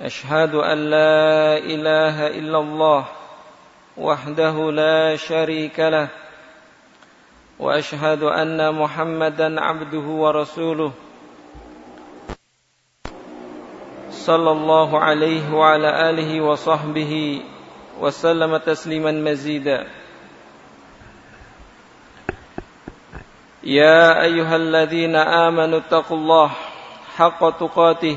أشهد أن لا إله إلا الله وحده لا شريك له وأشهد أن محمدا عبده ورسوله صلى الله عليه وعلى آله وصحبه وسلم تسليما مزيدا. يا أيها الذين آمنوا اتقوا الله حق تقاته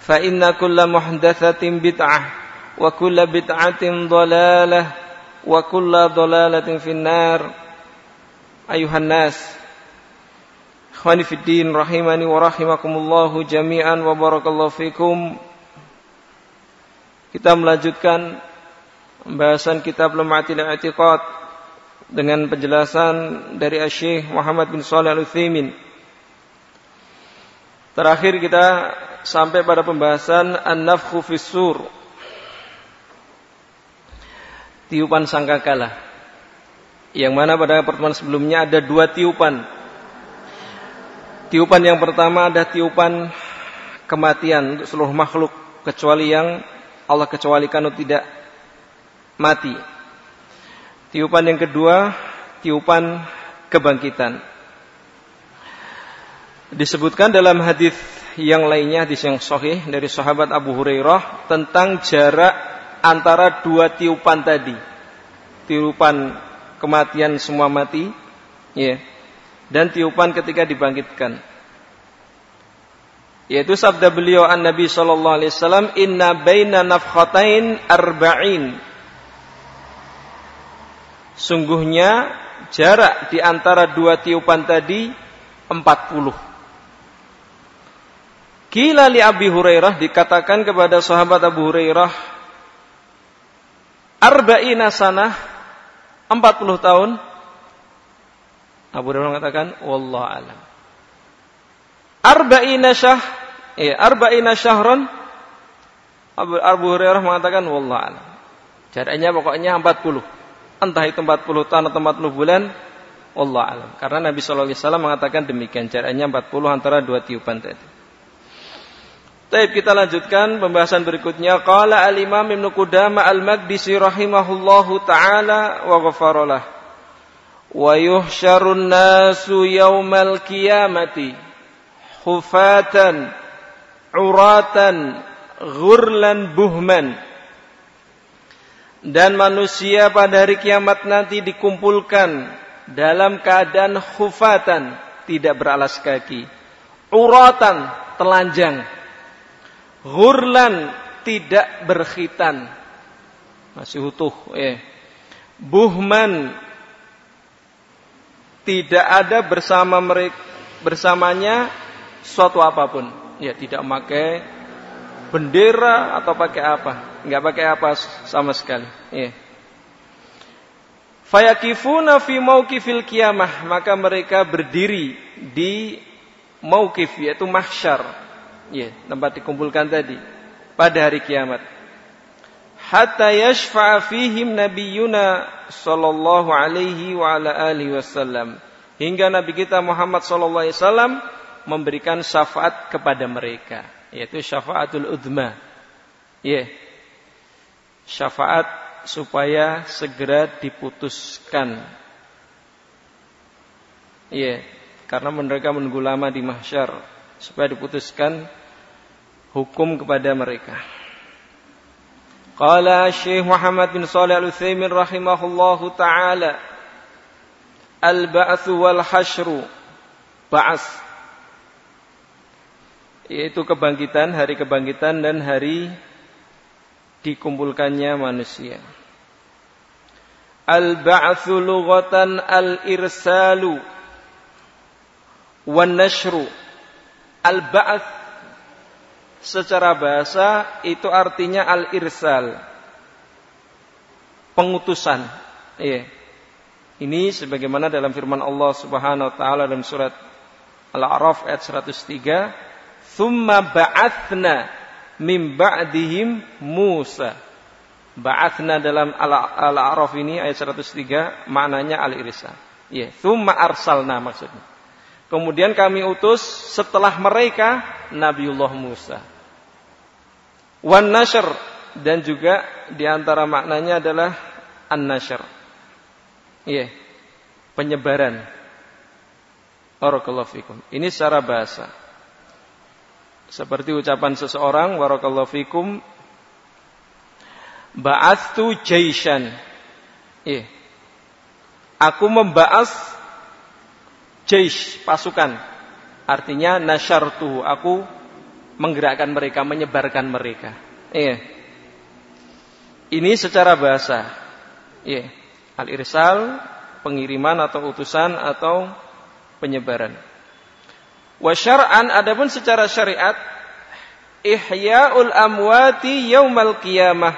fa inna kulla muhdatsatin bid'ah wa kulla bid'atin dhalalah wa kulla dhalalatin finnar ayuhan nas rahimani wa rahimakumullahu jami'an wa barakallahu kita melanjutkan pembahasan kitab Lumatil I'tiqad dengan penjelasan dari Syekh Muhammad bin Shalih Al-Utsaimin. Terakhir kita sampai pada pembahasan an-nafkhu fis-sur. Tiupan sangkakala. Yang mana pada pertemuan sebelumnya ada dua tiupan. Tiupan yang pertama ada tiupan kematian untuk seluruh makhluk kecuali yang Allah kecualikan untuk tidak mati. Tiupan yang kedua, tiupan kebangkitan. Disebutkan dalam hadis yang lainnya hadis yang sahih dari sahabat Abu Hurairah tentang jarak antara dua tiupan tadi. Tiupan kematian semua mati, ya. Dan tiupan ketika dibangkitkan. Yaitu sabda beliau an Nabi sallallahu alaihi wasallam, "Inna baina nafkhatain arba'in." Sungguhnya jarak di antara dua tiupan tadi 40. Kila li Abi Hurairah dikatakan kepada sahabat Abu Hurairah arba'ina sanah 40 tahun. Abu Hurairah mengatakan wallahu alam. Arba'ina syah ya arba'ina syahron Abu, Abu Hurairah mengatakan wallahu alam. Jaraknya pokoknya 40 entah itu 40 tahun atau 40 bulan wallahu alam. Karena Nabi sallallahu alaihi wasallam mengatakan demikian jaraknya 40 antara dua tiupan tadi Baik, kita lanjutkan pembahasan berikutnya. Qala al-Imam Ibnu Qudamah al-Maqdisi rahimahullahu taala wa ghafaralah. Wa yuhsyarun nasu yaumal qiyamati hufatan uratan ghurlan buhman. Dan manusia pada hari kiamat nanti dikumpulkan dalam keadaan khufatan, tidak beralas kaki. Uratan, telanjang Ghurlan tidak berkhitan. Masih utuh. Eh. Buhman tidak ada bersama mereka bersamanya suatu apa pun. Ya tidak pakai bendera atau pakai apa? Enggak pakai apa sama sekali. Ya. Fayakifuna fi mauqifil kiamah, maka mereka berdiri di mauqif yaitu mahsyar Ya, tempat dikumpulkan tadi. Pada hari kiamat. hatta yashfa'a fihim nabiyyuna sallallahu alaihi wa ala alihi wasallam. Hingga nabi kita Muhammad sallallahu alaihi wasallam memberikan syafaat kepada mereka yaitu syafaatul udma ya syafaat supaya segera diputuskan. Ya karena mereka menunggu lama di mahsyar supaya diputuskan hukum kepada mereka Qala Syekh Muhammad bin Shalih Al-Utsaimin rahimahullahu taala Al-ba'tsu wal hasyru ba'ats yaitu kebangkitan, hari kebangkitan dan hari dikumpulkannya manusia. Al-ba'tsu lughatan al-irsalu wan nashru. Al-ba'ts secara bahasa itu artinya al-irsal. Pengutusan. Iya. Ini sebagaimana dalam firman Allah Subhanahu wa taala dalam surat Al-A'raf ayat 103, "Tsumma ba'atsna min ba'dihim Musa." Ba'atsna dalam Al-A'raf ini ayat 103 maknanya al-irsal. Iya, "Tsumma arsalna" maksudnya. Kemudian kami utus setelah mereka Nabiullah Musa. Wan nashr dan juga di antara maknanya adalah an nashr. Iya. Penyebaran. Barakallahu fikum. Ini secara bahasa. Seperti ucapan seseorang barakallahu fikum ba'atsu jaishan. Iya. Aku membahas jaish pasukan. Artinya nasyartu, aku menggerakkan mereka, menyebarkan mereka. Iya. Ini secara bahasa. Iya. Al-irsal, pengiriman atau utusan atau penyebaran. Wa syar'an adapun secara syariat ihya'ul amwati yaumal qiyamah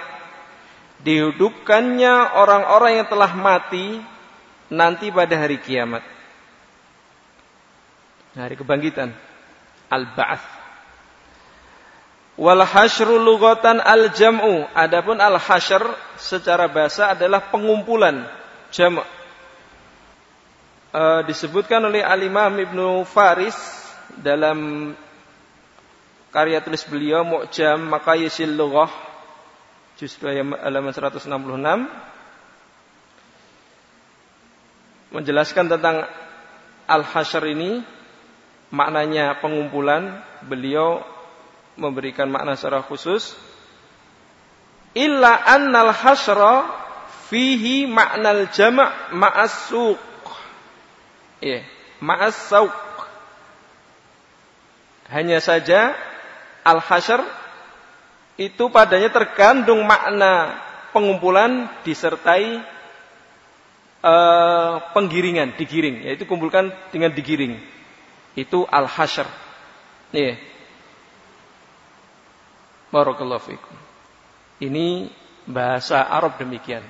dihidupkannya orang-orang yang telah mati nanti pada hari kiamat hari kebangkitan al-ba'ats wal hasyru lughatan al jam'u. Adapun al hasyr secara bahasa adalah pengumpulan jam' e, disebutkan oleh al Imam Ibnu Faris dalam karya tulis beliau Mu'jam Maqayisil Lughah juz 2 halaman 166 menjelaskan tentang al-hasyr ini maknanya pengumpulan, beliau memberikan makna secara khusus. Illa annal hasra fihi maknal jama' ma'as suq. Ya, ma'as suq. Hanya saja al-hasyr itu padanya terkandung makna pengumpulan disertai uh, penggiringan, digiring, yaitu kumpulkan dengan digiring itu al-hasyr. Iya. Barakallahu fikum. Ini bahasa Arab demikian.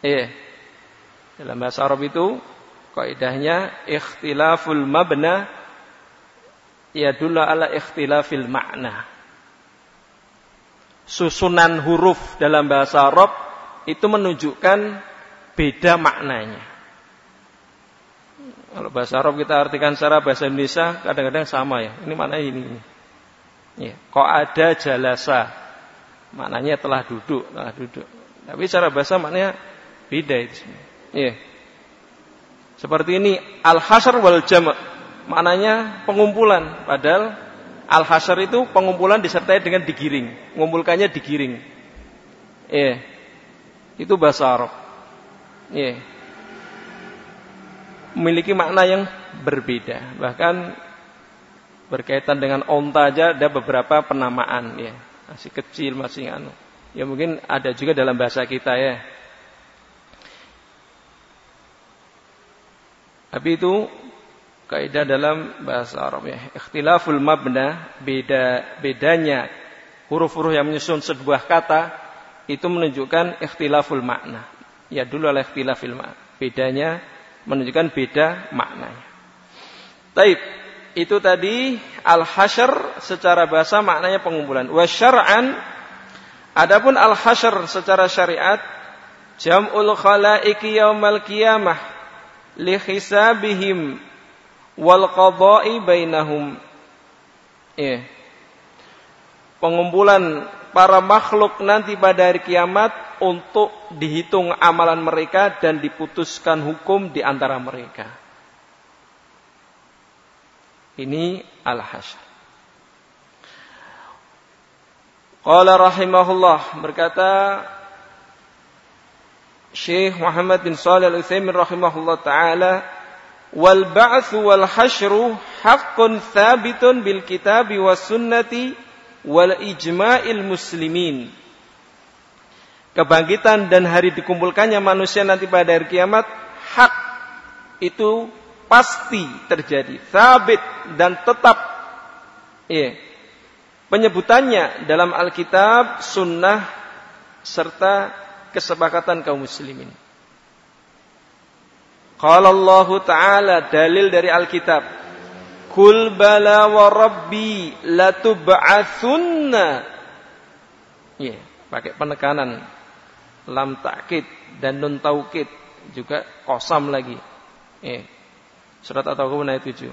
Iya. Dalam bahasa Arab itu kaidahnya ikhtilaful mabna yadullu ala ikhtilafil makna. Susunan huruf dalam bahasa Arab itu menunjukkan beda maknanya. Kalau bahasa Arab kita artikan secara bahasa Indonesia kadang-kadang sama ya. Ini mana ini? ini. Ya, kok ada jalasa. Maknanya telah duduk, telah duduk. Tapi secara bahasa maknanya beda itu. Ya. Seperti ini al-hasr wal jam' maknanya pengumpulan padahal al-hasr itu pengumpulan disertai dengan digiring, mengumpulkannya digiring. Ya. Itu bahasa Arab. Ya memiliki makna yang berbeda. Bahkan berkaitan dengan onta aja ada beberapa penamaan ya. Masih kecil, masih anu. Ya mungkin ada juga dalam bahasa kita ya. Tapi itu kaidah dalam bahasa Arab ya. Ikhtilaful mabna, beda bedanya huruf-huruf yang menyusun sebuah kata itu menunjukkan ikhtilaful makna. Ya dulu adalah ikhtilafil makna. Bedanya menunjukkan beda maknanya. Taib, itu tadi al-hasyr secara bahasa maknanya pengumpulan. Wa Adapun al-hasyr secara syariat jam'ul khalaiki yaumal qiyamah li hisabihim wal qada'i bainahum. Ya. Pengumpulan para makhluk nanti pada hari kiamat untuk dihitung amalan mereka dan diputuskan hukum di antara mereka. Ini al-hasyr. Qala rahimahullah berkata Syekh Muhammad bin Shalih Al-Utsaimin rahimahullah taala wal ba'tsu wal hasyru haqqun thabitun bil kitabi was sunnati wal ijma'il muslimin Kebangkitan dan hari dikumpulkannya manusia nanti pada hari kiamat hak itu pasti terjadi, sabit dan tetap. Iya penyebutannya dalam Alkitab, Sunnah, serta kesepakatan kaum muslimin. Qala Allah Ta'ala dalil dari Alkitab. Kul bala wa rabbi. Ya, pakai penekanan lam takkid dan nun taukid juga kosam lagi. Ya. Surat At-Taubah ayat 7.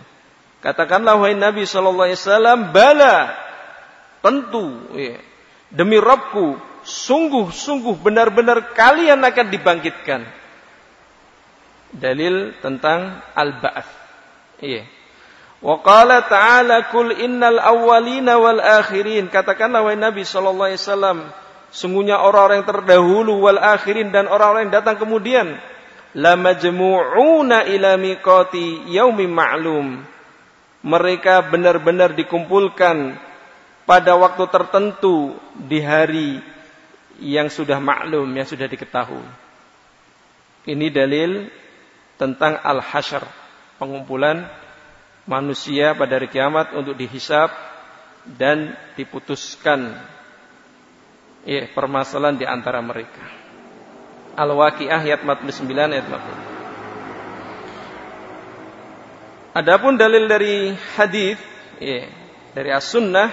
Katakanlah wahai Nabi sallallahu alaihi wasallam, bala Tentu, ya. demi Rabbku, sungguh-sungguh benar-benar kalian akan dibangkitkan. Dalil tentang al-ba'ats. Iya. Wa qala ta'ala kul innal awwalina wal akhirin. Katakanlah wahai Nabi sallallahu alaihi wasallam, sungguhnya orang-orang yang terdahulu wal akhirin dan orang-orang yang datang kemudian la majmu'una ila miqati yaumin ma'lum. Mereka benar-benar dikumpulkan pada waktu tertentu di hari yang sudah maklum, yang sudah diketahui. Ini dalil tentang al-hasyr, pengumpulan manusia pada hari kiamat untuk dihisap dan diputuskan ya, permasalahan di antara mereka. Al-Waqi'ah ayat 49 ayat 40. Adapun dalil dari hadis ya, dari As-Sunnah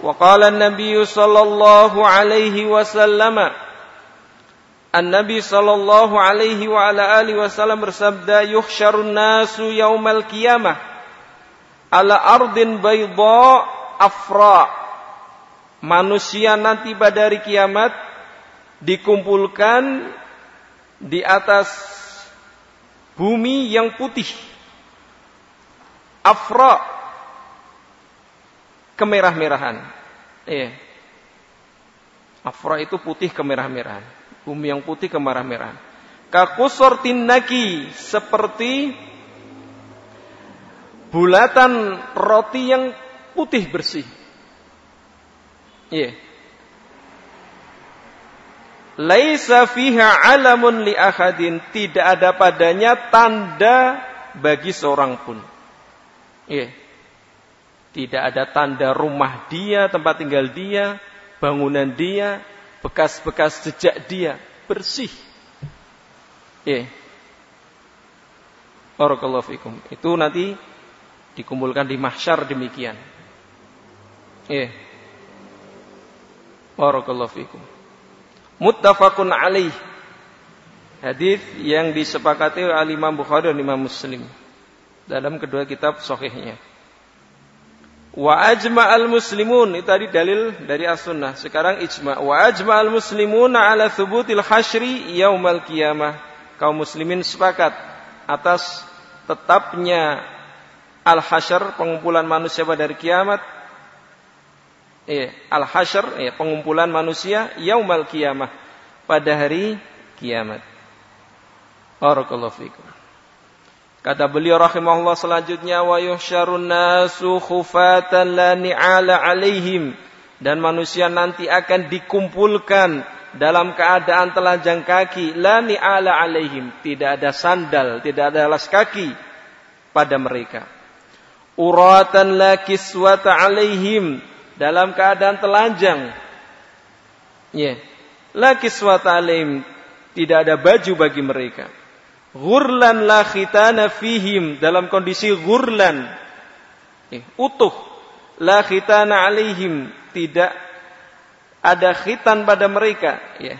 wa qala an-nabi sallallahu alaihi wasallam An-Nabi sallallahu alaihi wa ala alihi wasallam bersabda yuhsyarun nasu yaumal qiyamah ala ardin bayda afra manusia nanti pada hari kiamat dikumpulkan di atas bumi yang putih afra kemerah-merahan. Iya. Afra itu putih kemerah-merahan. Bumi yang putih kemerah-merahan. Kakusor tinnaki seperti bulatan roti yang putih bersih. Iya. Laisa fiha alamun li ahadin. Tidak ada padanya tanda bagi seorang pun. Iya. Tidak ada tanda rumah dia, tempat tinggal dia, bangunan dia, bekas-bekas jejak dia, bersih. Ya. Barakallahu fikum. Itu nanti dikumpulkan di mahsyar demikian. Ya. Barakallahu fikum. Muttafaqun alaih. Hadis yang disepakati oleh Imam Bukhari dan Imam Muslim dalam kedua kitab sahihnya. Wa ajma al muslimun itu tadi dalil dari as-sunnah. Sekarang ijma. Wa ajma al muslimun ala thubutil hasyri yaumal qiyamah. Kaum muslimin sepakat atas tetapnya al hasyr pengumpulan manusia pada hari kiamat. Iya, al hasyr iya, pengumpulan manusia yaumal qiyamah pada hari kiamat. Barakallahu fikum. Kata beliau rahimahullah selanjutnya wa yuhsyarun nasu khufatan la ni'ala alaihim dan manusia nanti akan dikumpulkan dalam keadaan telanjang kaki la ni'ala alaihim tidak ada sandal tidak ada alas kaki pada mereka uratan la kiswata alaihim dalam keadaan telanjang. Ya. Yeah. la kiswata alaihim tidak ada baju bagi mereka. Gurlan la khitana fihim dalam kondisi gurlan eh, utuh. La khitana alaihim tidak ada khitan pada mereka. Ya.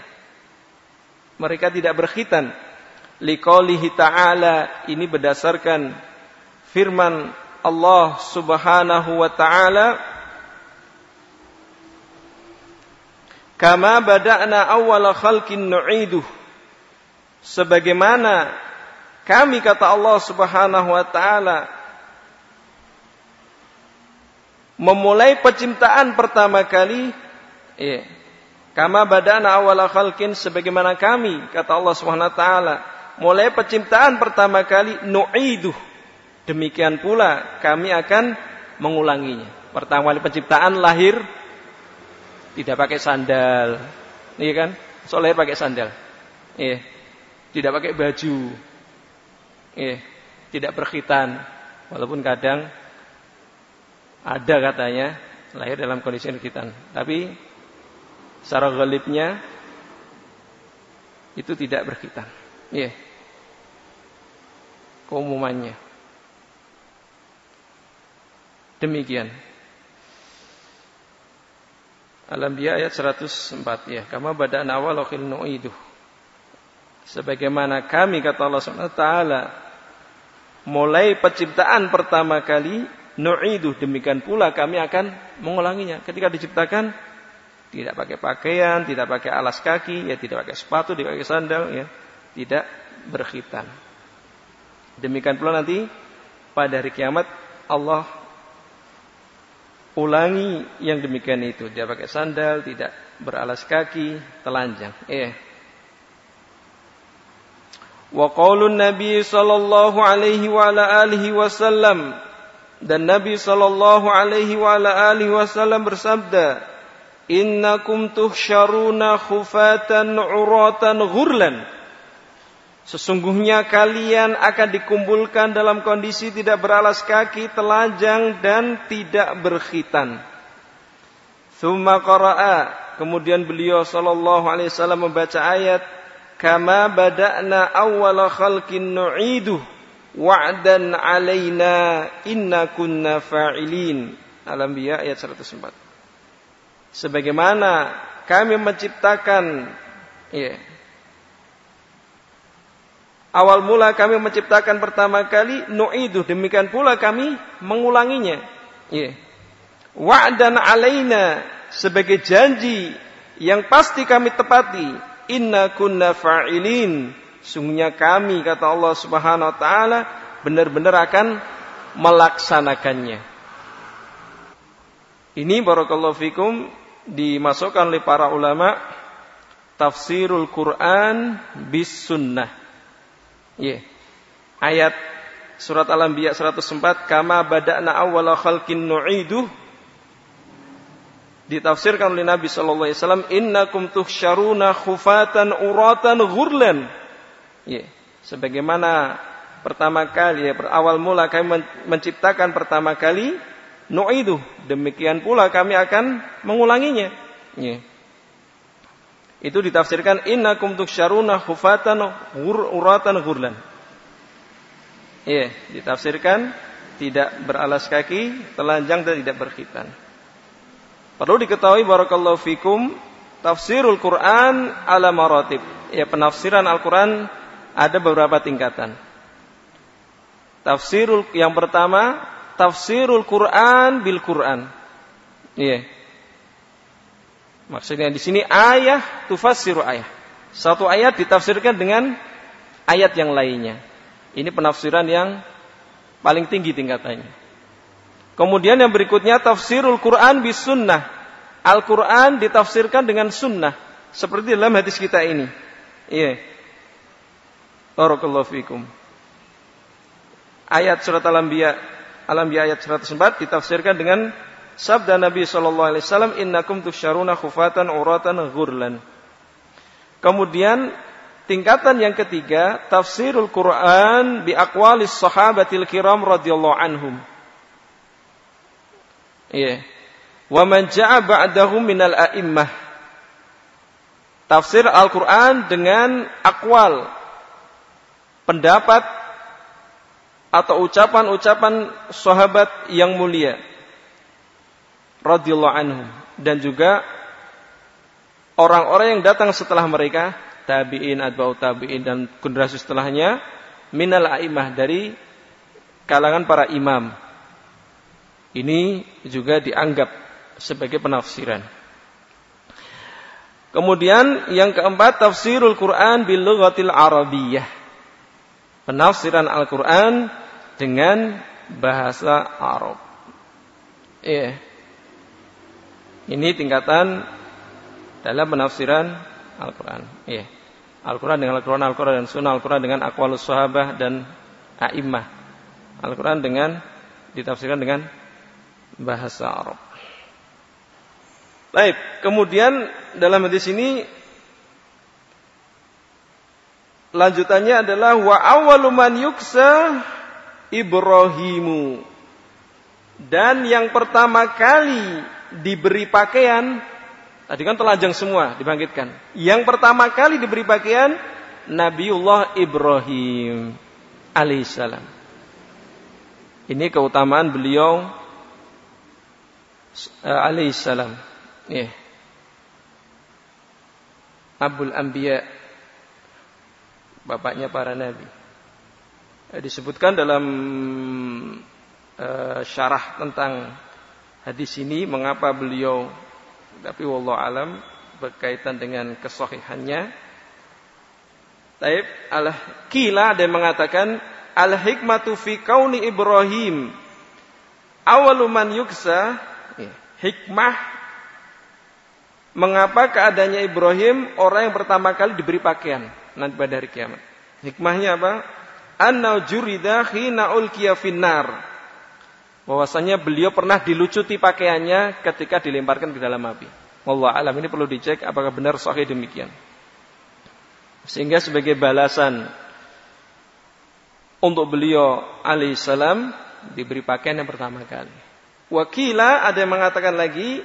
Mereka tidak berkhitan. Liqaulihi ta'ala ini berdasarkan firman Allah Subhanahu wa taala kama bada'na awwala khalqin nu'iduh. Sebagaimana kami kata Allah Subhanahu wa taala memulai penciptaan pertama kali ya kama badana awala khalqin sebagaimana kami kata Allah Subhanahu wa taala mulai penciptaan pertama kali nu'iduh. Demikian pula kami akan mengulanginya. Pertama kali penciptaan lahir tidak pakai sandal. Iya kan? Soalnya pakai sandal. Iya. Tidak pakai baju. Iya. Tidak berkhitan walaupun kadang ada katanya lahir dalam kondisi berkhitan tapi secara galibnya itu tidak berkhitan iya. Keumumannya. Demikian. Al-Anbiya ayat 104 ya. Kama bada'na awal nu'iduh. Sebagaimana kami kata Allah SWT mulai penciptaan pertama kali nu'iduh demikian pula kami akan mengulanginya. Ketika diciptakan tidak pakai pakaian, tidak pakai alas kaki, ya tidak pakai sepatu, tidak pakai sandal, ya tidak berkhitan. Demikian pula nanti pada hari kiamat Allah ulangi yang demikian itu. Dia pakai sandal, tidak beralas kaki, telanjang. Eh. Wa qaulun Nabi sallallahu alaihi wa ala alihi wasallam dan Nabi sallallahu alaihi wa ala alihi wasallam bersabda, "Innakum tuhsyaruna khufatan uratan ghurlan." Sesungguhnya kalian akan dikumpulkan dalam kondisi tidak beralas kaki, telanjang dan tidak berkhitan. Thumma qara'a. Kemudian beliau sallallahu alaihi wasallam membaca ayat kama bada'na awwala khalqin nu'idu wa'dan alaina inna kunna fa'ilin. Al-Anbiya ayat 104. Sebagaimana kami menciptakan ya, Awal mula kami menciptakan pertama kali nu'idu demikian pula kami mengulanginya. Ya. Wa'dan alaina sebagai janji yang pasti kami tepati. Inna kunna fa'ilin. Sungguhnya kami kata Allah Subhanahu wa taala benar-benar akan melaksanakannya. Ini barakallahu fikum dimasukkan oleh para ulama tafsirul Quran bis sunnah Yeah. Ayat surat Al-Anbiya 104 kama bada'na awwala khalqin nu'idu ditafsirkan oleh Nabi sallallahu alaihi wasallam innakum tuhsyaruna khufatan uratan ghurlan. Ya. Sebagaimana pertama kali ya awal mula kami menciptakan pertama kali nu'idu demikian pula kami akan mengulanginya. Ya. Itu ditafsirkan innakum tuksharuna khufatan uratan ghurlan. Iya, ditafsirkan tidak beralas kaki, telanjang dan tidak berkhitan. Perlu diketahui barakallahu fikum tafsirul Quran ala maratib. Ya, penafsiran Al-Quran ada beberapa tingkatan. Tafsirul yang pertama, tafsirul Quran bil Quran. Iya. Maksudnya di sini ayah tufassiru ayah. Satu ayat ditafsirkan dengan ayat yang lainnya. Ini penafsiran yang paling tinggi tingkatannya. Kemudian yang berikutnya tafsirul Quran bis sunnah. Al-Quran ditafsirkan dengan sunnah. Seperti dalam hadis kita ini. Iya. Barakallahu fikum. Ayat surat Al-Anbiya Al-Anbiya ayat 104 ditafsirkan dengan Sabda Nabi Shallallahu Alaihi Wasallam, Innakum tusyaruna khufatan uratan ghurlan. Kemudian tingkatan yang ketiga, tafsirul Quran bi aqwalis sahabatil kiram radhiyallahu anhum. Iya. Wa man ja'a ba'dahum minal a'immah. Tafsir Al-Quran dengan akwal. Pendapat atau ucapan-ucapan sahabat yang mulia radhiyallahu anhum dan juga orang-orang yang datang setelah mereka, tabi'in, atba'u tabi'in dan generasi setelahnya, minal a'imah dari kalangan para imam. Ini juga dianggap sebagai penafsiran. Kemudian yang keempat tafsirul Quran bil lughatil arabiyyah. Penafsiran Al-Qur'an dengan bahasa Arab. Iya. Ini tingkatan dalam penafsiran Al-Quran. Iya. Al-Quran dengan Al-Quran, Al-Quran dan Sunnah, Al-Quran dengan akwalus sahabah dan a'immah. Al-Quran dengan ditafsirkan dengan bahasa Arab. Baik, kemudian dalam hadis ini lanjutannya adalah wa awwalu man yuksa Ibrahimu. Dan yang pertama kali diberi pakaian Tadi kan telanjang semua dibangkitkan. Yang pertama kali diberi pakaian Nabiullah Ibrahim alaihissalam. Ini keutamaan beliau uh, alaihissalam. Yeah. Abul Anbiya bapaknya para nabi. Eh, disebutkan dalam uh, syarah tentang hadis ini mengapa beliau tapi wallahu alam berkaitan dengan kesahihannya. Taib al kila ada yang mengatakan al hikmatu fi kauni Ibrahim awalu man yuksa ya, hikmah mengapa keadaannya Ibrahim orang yang pertama kali diberi pakaian nanti pada hari kiamat. Hikmahnya apa? Anna jurida khina ulkiya finnar bahwasanya beliau pernah dilucuti pakaiannya ketika dilemparkan ke dalam api. Allah alam ini perlu dicek apakah benar sahih demikian. Sehingga sebagai balasan untuk beliau alaihissalam diberi pakaian yang pertama kali. Wakila ada yang mengatakan lagi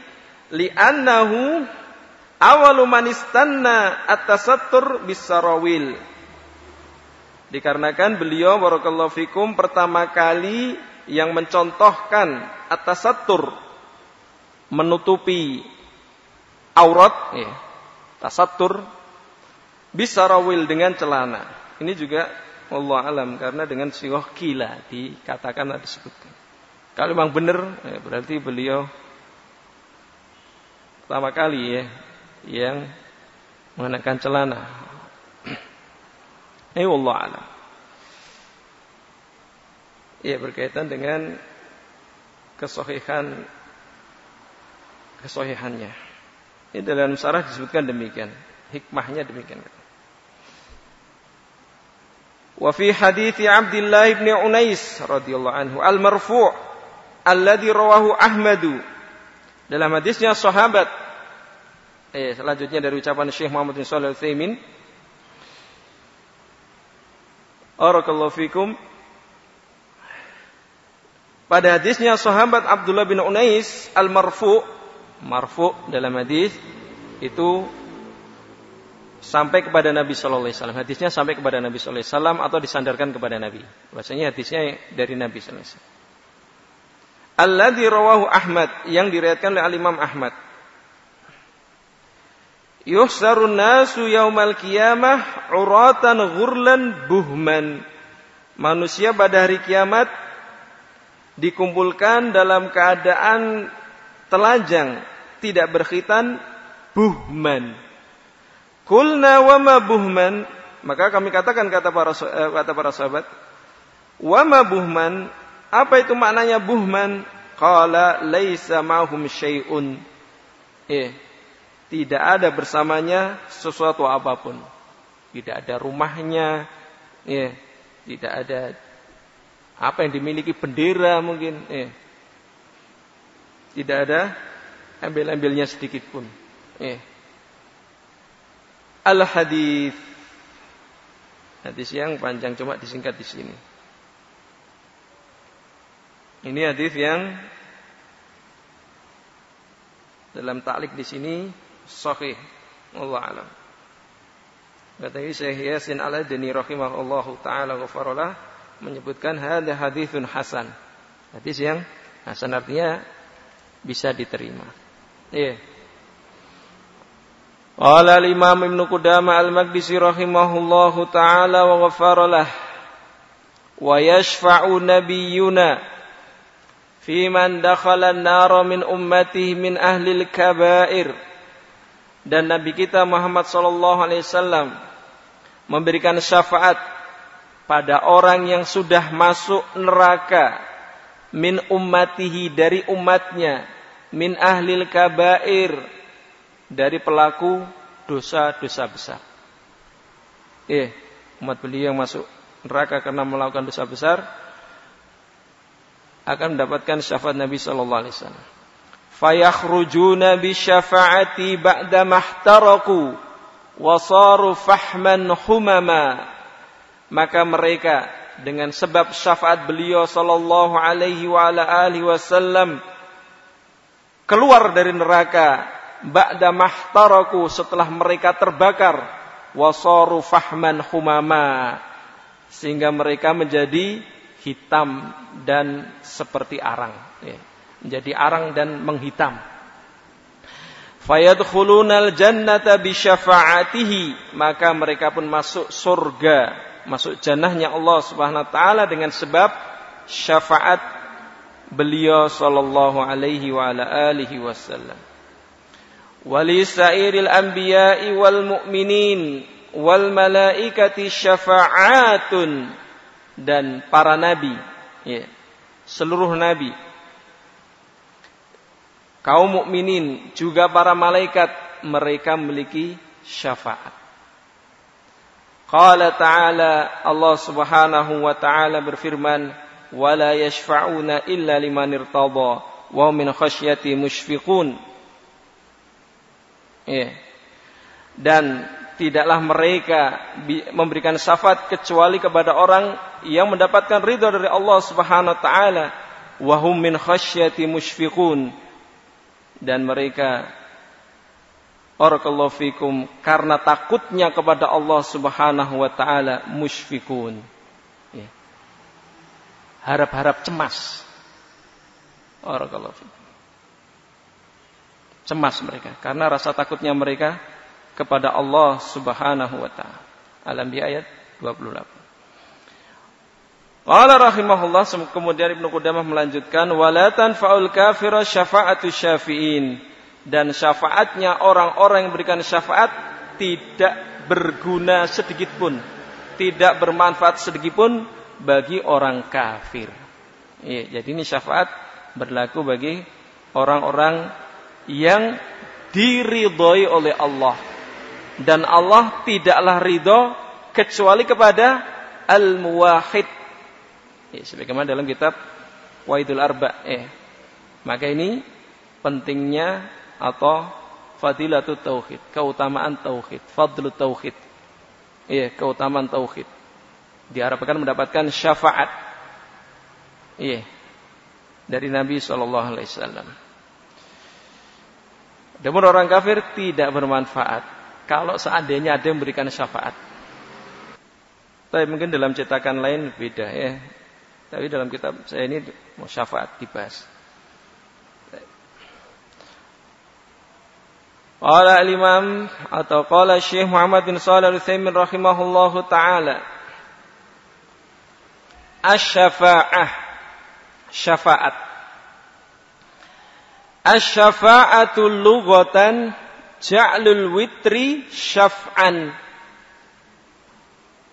li'annahu awalu manistanna at-tasattur bisarawil. Dikarenakan beliau barakallahu fikum pertama kali yang mencontohkan atas satur menutupi aurat ya, tasatur bisa rawil dengan celana. Ini juga Allah alam karena dengan siwah kila dikatakan atau disebutkan. Kalau memang benar ya, berarti beliau pertama kali ya yang mengenakan celana. Ini Allah alam. Ya berkaitan dengan kesohihan kesohihannya. Ini dalam sarah disebutkan demikian. Hikmahnya demikian. Wa fi hadits Abdullah bin Unais radhiyallahu anhu al-marfu' alladhi rawahu Ahmadu. Dalam hadisnya sahabat eh selanjutnya dari ucapan Syekh Muhammad bin Shalih Al-Utsaimin Barakallahu fikum pada hadisnya sahabat Abdullah bin Unais al-marfu marfu dalam hadis itu sampai kepada Nabi Shallallahu Alaihi Wasallam. Hadisnya sampai kepada Nabi Shallallahu Alaihi Wasallam atau disandarkan kepada Nabi. Bahasanya hadisnya dari Nabi Shallallahu Alaihi Wasallam. Alladhi rawahu Ahmad yang diriatkan oleh Al-Imam Ahmad. Yuhsarun nasu yaumal qiyamah uratan ghurlan buhman. Manusia pada hari kiamat dikumpulkan dalam keadaan telanjang, tidak berkhitan, buhman. Kulna wama buhman, maka kami katakan kata para eh, kata para sahabat, wama buhman, apa itu maknanya buhman? Qala laisa mahum syai'un. Eh, tidak ada bersamanya sesuatu apa pun. Tidak ada rumahnya, ya, tidak ada apa yang dimiliki bendera mungkin. Eh. Tidak ada ambil-ambilnya sedikit pun. Eh. Al-hadis. Hadis yang panjang cuma disingkat di sini. Ini hadis yang dalam taklik di sini sahih. Allah alam. Kata Syekh Yasin Al-Adni rahimahullahu taala ghafarallah menyebutkan hadza haditsun hasan. Hadis yang hasan artinya bisa diterima. Iya. Qala al-Imam Ibn Qudama al-Maqdisi rahimahullahu taala wa ghafaralah wa yashfa'u nabiyyuna fi man dakhala an min ummatihi min ahli al-kaba'ir dan nabi kita Muhammad sallallahu alaihi wasallam memberikan syafaat pada orang yang sudah masuk neraka min ummatihi dari umatnya min ahlil kabair dari pelaku dosa-dosa besar. Eh, umat beliau yang masuk neraka karena melakukan dosa besar akan mendapatkan syafaat Nabi sallallahu alaihi wasallam. Fayakhrujuna bi syafaati ba'da mahtaraku wa saru fahman humama. Maka mereka dengan sebab syafaat beliau sallallahu alaihi wa ala alihi wasallam keluar dari neraka ba'da mahtaraku setelah mereka terbakar wasaru fahman humama sehingga mereka menjadi hitam dan seperti arang ya. menjadi arang dan menghitam fayadkhulunal jannata bi maka mereka pun masuk surga masuk jannahnya Allah Subhanahu wa taala dengan sebab syafaat beliau sallallahu alaihi wa ala alihi wasallam. Walisairil anbiya'i wal mu'minin wal malaikati syafa'atun dan para nabi ya, seluruh nabi. Kaum mukminin juga para malaikat mereka memiliki syafaat Qala ta'ala Allah Subhanahu wa taala berfirman wala yashfa'una illa liman irtada wa min khasyati mushfiqun Ya. Dan tidaklah mereka memberikan syafaat kecuali kepada orang yang mendapatkan ridho dari Allah Subhanahu wa taala wa hum min khasyati mushfiqun dan mereka Barakallahu fikum karena takutnya kepada Allah Subhanahu wa taala musyfikun. Ya. Harap-harap cemas. Barakallahu fikum cemas mereka karena rasa takutnya mereka kepada Allah Subhanahu wa taala. Al-Anbiya ayat 28. Qala rahimahullah kemudian Ibnu Qudamah melanjutkan wala tanfa'ul kafira syafa'atu syafi'in dan syafaatnya orang-orang yang berikan syafaat tidak berguna sedikit pun, tidak bermanfaat sedikit pun bagi orang kafir. Ya, jadi ini syafaat berlaku bagi orang-orang yang diridhoi oleh Allah. Dan Allah tidaklah ridho kecuali kepada al-muwahhid. Ya, sebagaimana dalam kitab Waidul Arba eh. Maka ini pentingnya atau fadilatut tauhid keutamaan tauhid fadlu tauhid iya keutamaan tauhid diharapkan mendapatkan syafaat iya dari Nabi sallallahu alaihi wasallam namun orang kafir tidak bermanfaat kalau seandainya ada yang memberikan syafaat. Tapi mungkin dalam cetakan lain beda ya. Tapi dalam kitab saya ini mau syafaat dibahas. Qala al-Imam atau qala Syekh Muhammad bin Shalih Al-Utsaimin rahimahullahu taala Asy-syafa'ah syafaat. Asy-syafa'atu lughatan ja'lul witri syaf'an.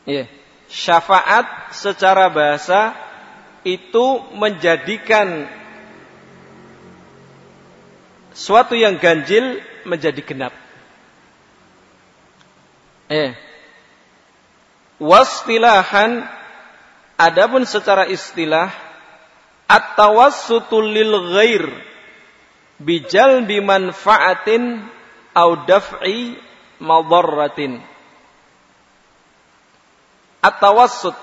Ya, syafaat secara bahasa itu menjadikan suatu yang ganjil menjadi genap. Eh. Wastilahan adapun secara istilah at-tawassutul lil ghair bijal bimanfaatin au daf'i madarratin at-tawassut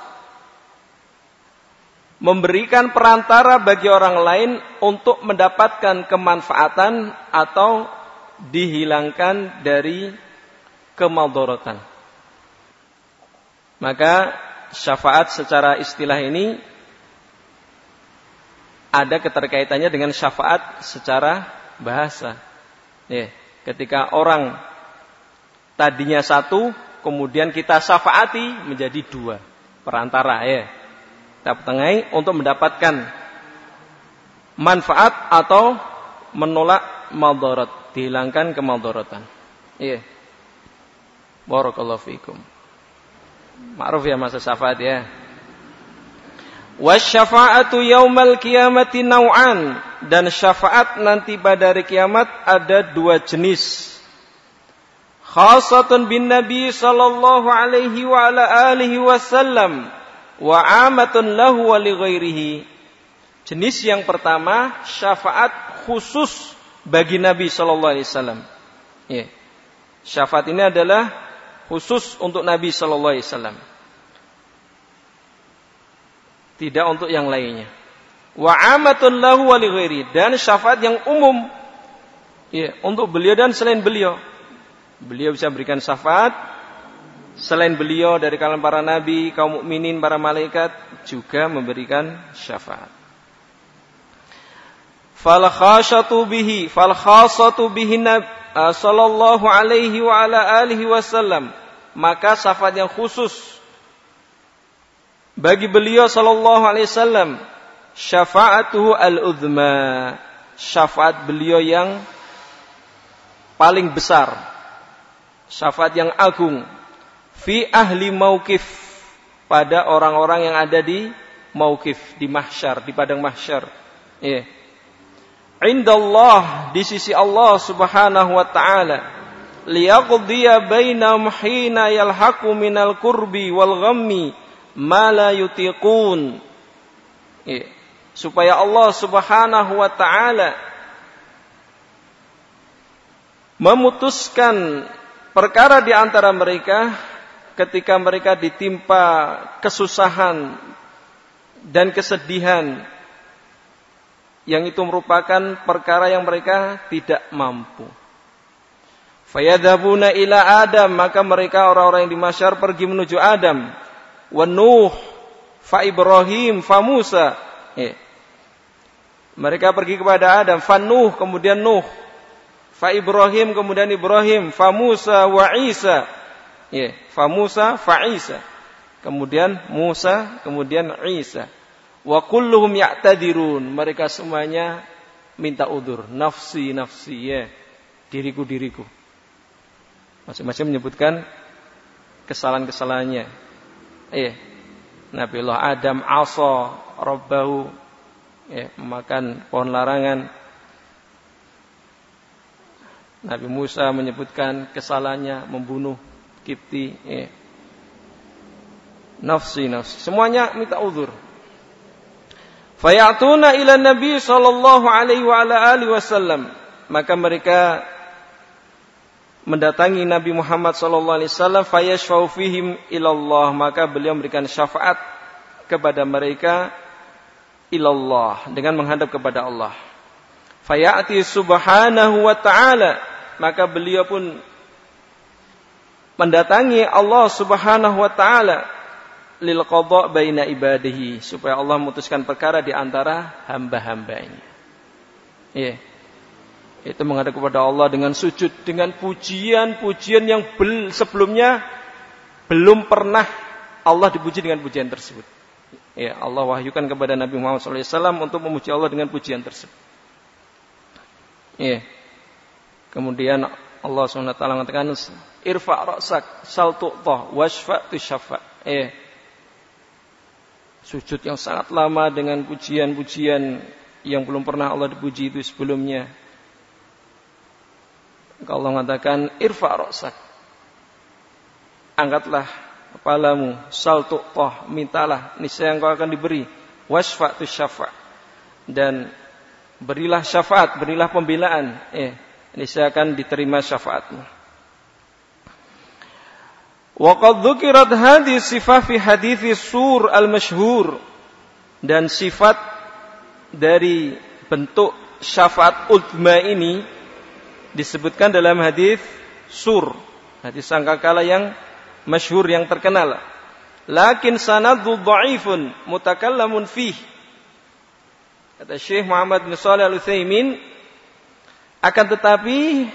memberikan perantara bagi orang lain untuk mendapatkan kemanfaatan atau dihilangkan dari kemadorotan. Maka syafaat secara istilah ini ada keterkaitannya dengan syafaat secara bahasa. Ya, ketika orang tadinya satu, kemudian kita syafaati menjadi dua perantara ya. Kita tengahi untuk mendapatkan manfaat atau menolak madarat, dihilangkan kemadharatan. Iya. Barakallahu fiikum. Ma'ruf ya masa syafaat ya. Wasyafa'atu yaumal kiamati nau'an dan syafaat nanti pada hari kiamat ada dua jenis. Khasatun bin Nabi sallallahu alaihi wa ala alihi wasallam wa amatun lahu wa li ghairihi. Jenis yang pertama syafaat khusus bagi Nabi Shallallahu Alaihi Wasallam. Ya. Syafaat ini adalah khusus untuk Nabi Shallallahu Alaihi Wasallam. Tidak untuk yang lainnya. Wa amatun lahu dan syafaat yang umum ya, untuk beliau dan selain beliau. Beliau bisa berikan syafaat selain beliau dari kalangan para nabi, kaum mukminin, para malaikat juga memberikan syafaat fal khashatu bihi fal khasatu bihi uh, sallallahu alaihi wa ala alihi wasallam. Maka syafaat yang khusus bagi beliau sallallahu alaihi wasallam syafaatuhu al-udhma syafaat beliau yang paling besar syafaat yang agung. Fi ahli mauqif pada orang-orang yang ada di mauqif di mahsyar di padang mahsyar. Yeah indallah di sisi Allah Subhanahu wa taala liyaqdiya bainahum hina yalhaqu minal kurbi wal ghammi ma la yutiqun ya. supaya Allah Subhanahu wa taala memutuskan perkara di antara mereka ketika mereka ditimpa kesusahan dan kesedihan yang itu merupakan perkara yang mereka tidak mampu. Fayadhabuna ila Adam, maka mereka orang-orang yang di masyar pergi menuju Adam. Wa Nuh, fa Ibrahim, fa Musa. Ya. Mereka pergi kepada Adam, fa Nuh, kemudian Nuh. Fa Ibrahim, kemudian Ibrahim, fa Musa wa Isa. Ya, fa Musa, fa Isa. Kemudian Musa, kemudian Isa. Wa kulluhum ya'tadirun. Mereka semuanya minta udur. Nafsi, nafsi, ya. Diriku, diriku. Masing-masing menyebutkan kesalahan-kesalahannya. Eh, Nabi Allah Adam asa rabbahu ya, memakan pohon larangan. Nabi Musa menyebutkan kesalahannya membunuh Kipti. Ya. Nafsi, nafsi. Semuanya minta udur. Fayatuna ila Nabi sallallahu alaihi wa ala alihi wasallam. Maka mereka mendatangi Nabi Muhammad sallallahu alaihi wasallam fayashfa'u fihim ilallah. Maka beliau memberikan syafaat kepada mereka ilallah dengan menghadap kepada Allah. Fayati subhanahu wa ta'ala. Maka beliau pun mendatangi Allah subhanahu wa ta'ala lil qadha baina ibadihi supaya Allah memutuskan perkara di antara hamba-hambanya. Iya. Itu menghadap kepada Allah dengan sujud dengan pujian-pujian yang bel, sebelumnya belum pernah Allah dipuji dengan pujian tersebut. Ya, Allah wahyukan kepada Nabi Muhammad SAW untuk memuji Allah dengan pujian tersebut. Ya. Kemudian Allah SWT mengatakan, Irfa' ra'sak, sal tu'tah, washfa' tu syafa' Ya sujud yang sangat lama dengan pujian-pujian yang belum pernah Allah dipuji itu sebelumnya. Allah mengatakan irfa ra'sak. Angkatlah kepalamu, sal tuqtah, mintalah, niscaya engkau akan diberi. Wasfa'tu syafa' dan berilah syafaat, berilah pembelaan, eh niscaya akan diterima syafaatmu. Waqad dzukirat hadhihi sifat fi hadithi sur al-masyhur dan sifat dari bentuk syafaat ultima ini disebutkan dalam hadis sur, hadis sangkakala yang masyhur yang terkenal. Lakin sanadu dhaifun mutakallamun fih. Kata Syekh Muhammad bin Shalih Al-Utsaimin akan tetapi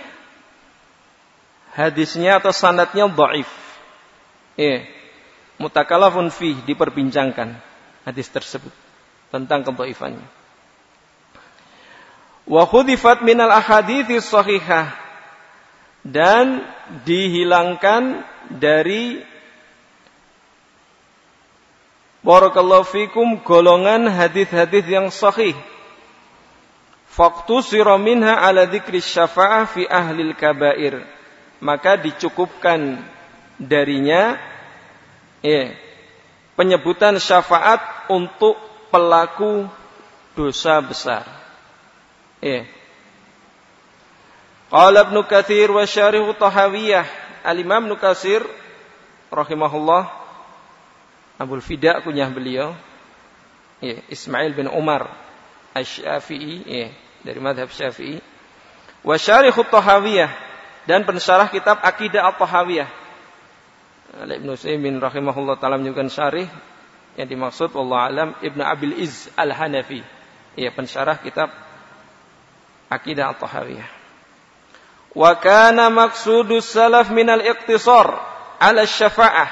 hadisnya atau sanatnya dhaif. Eh, mutakalafun fi diperbincangkan hadis tersebut tentang kedhaifannya. Wa khudifat minal ahadithi sahihah dan dihilangkan dari Barakallahu fikum golongan hadis-hadis yang sahih. Faktu minha ala dzikri syafa'ah fi ahlil kabair. Maka dicukupkan darinya ya, penyebutan syafaat untuk pelaku dosa besar. Ya. Qala Ibnu Katsir wa syarih Tahawiyah. Al-Imam Ibnu Katsir rahimahullah Abul Fida kunyah beliau ya, Ismail bin Umar Asy-Syafi'i ya, dari madhab Syafi'i wa syarih Tahawiyah dan pensyarah kitab Akidah At-Tahawiyah oleh Ibnu Utsaimin rahimahullah taala menyebutkan syarih yang dimaksud Allah alam Ibnu Abil Iz Al-Hanafi. Ya pensyarah kitab Akidah At-Tahawiyah wa kana maqsudus salaf minal iqtisar ala syafa'ah.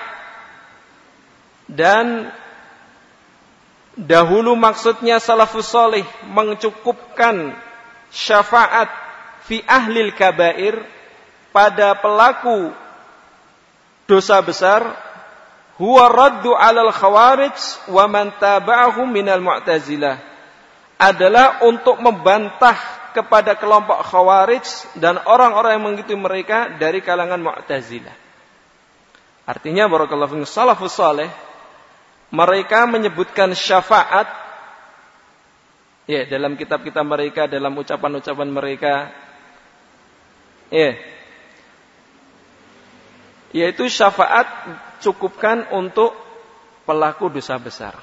Dan dahulu maksudnya salafus soleh mencukupkan syafaat fi ahlil kabair pada pelaku dosa besar huwa raddu alal khawarij wa man taba'ahum minal mu'tazilah. Adalah untuk membantah kepada kelompok khawarij dan orang-orang yang mengikuti mereka dari kalangan mu'tazilah. Artinya barakallahu fikum salafus saleh mereka menyebutkan syafaat ya dalam kitab-kitab mereka dalam ucapan-ucapan mereka ya yaitu syafaat cukupkan untuk pelaku dosa besar.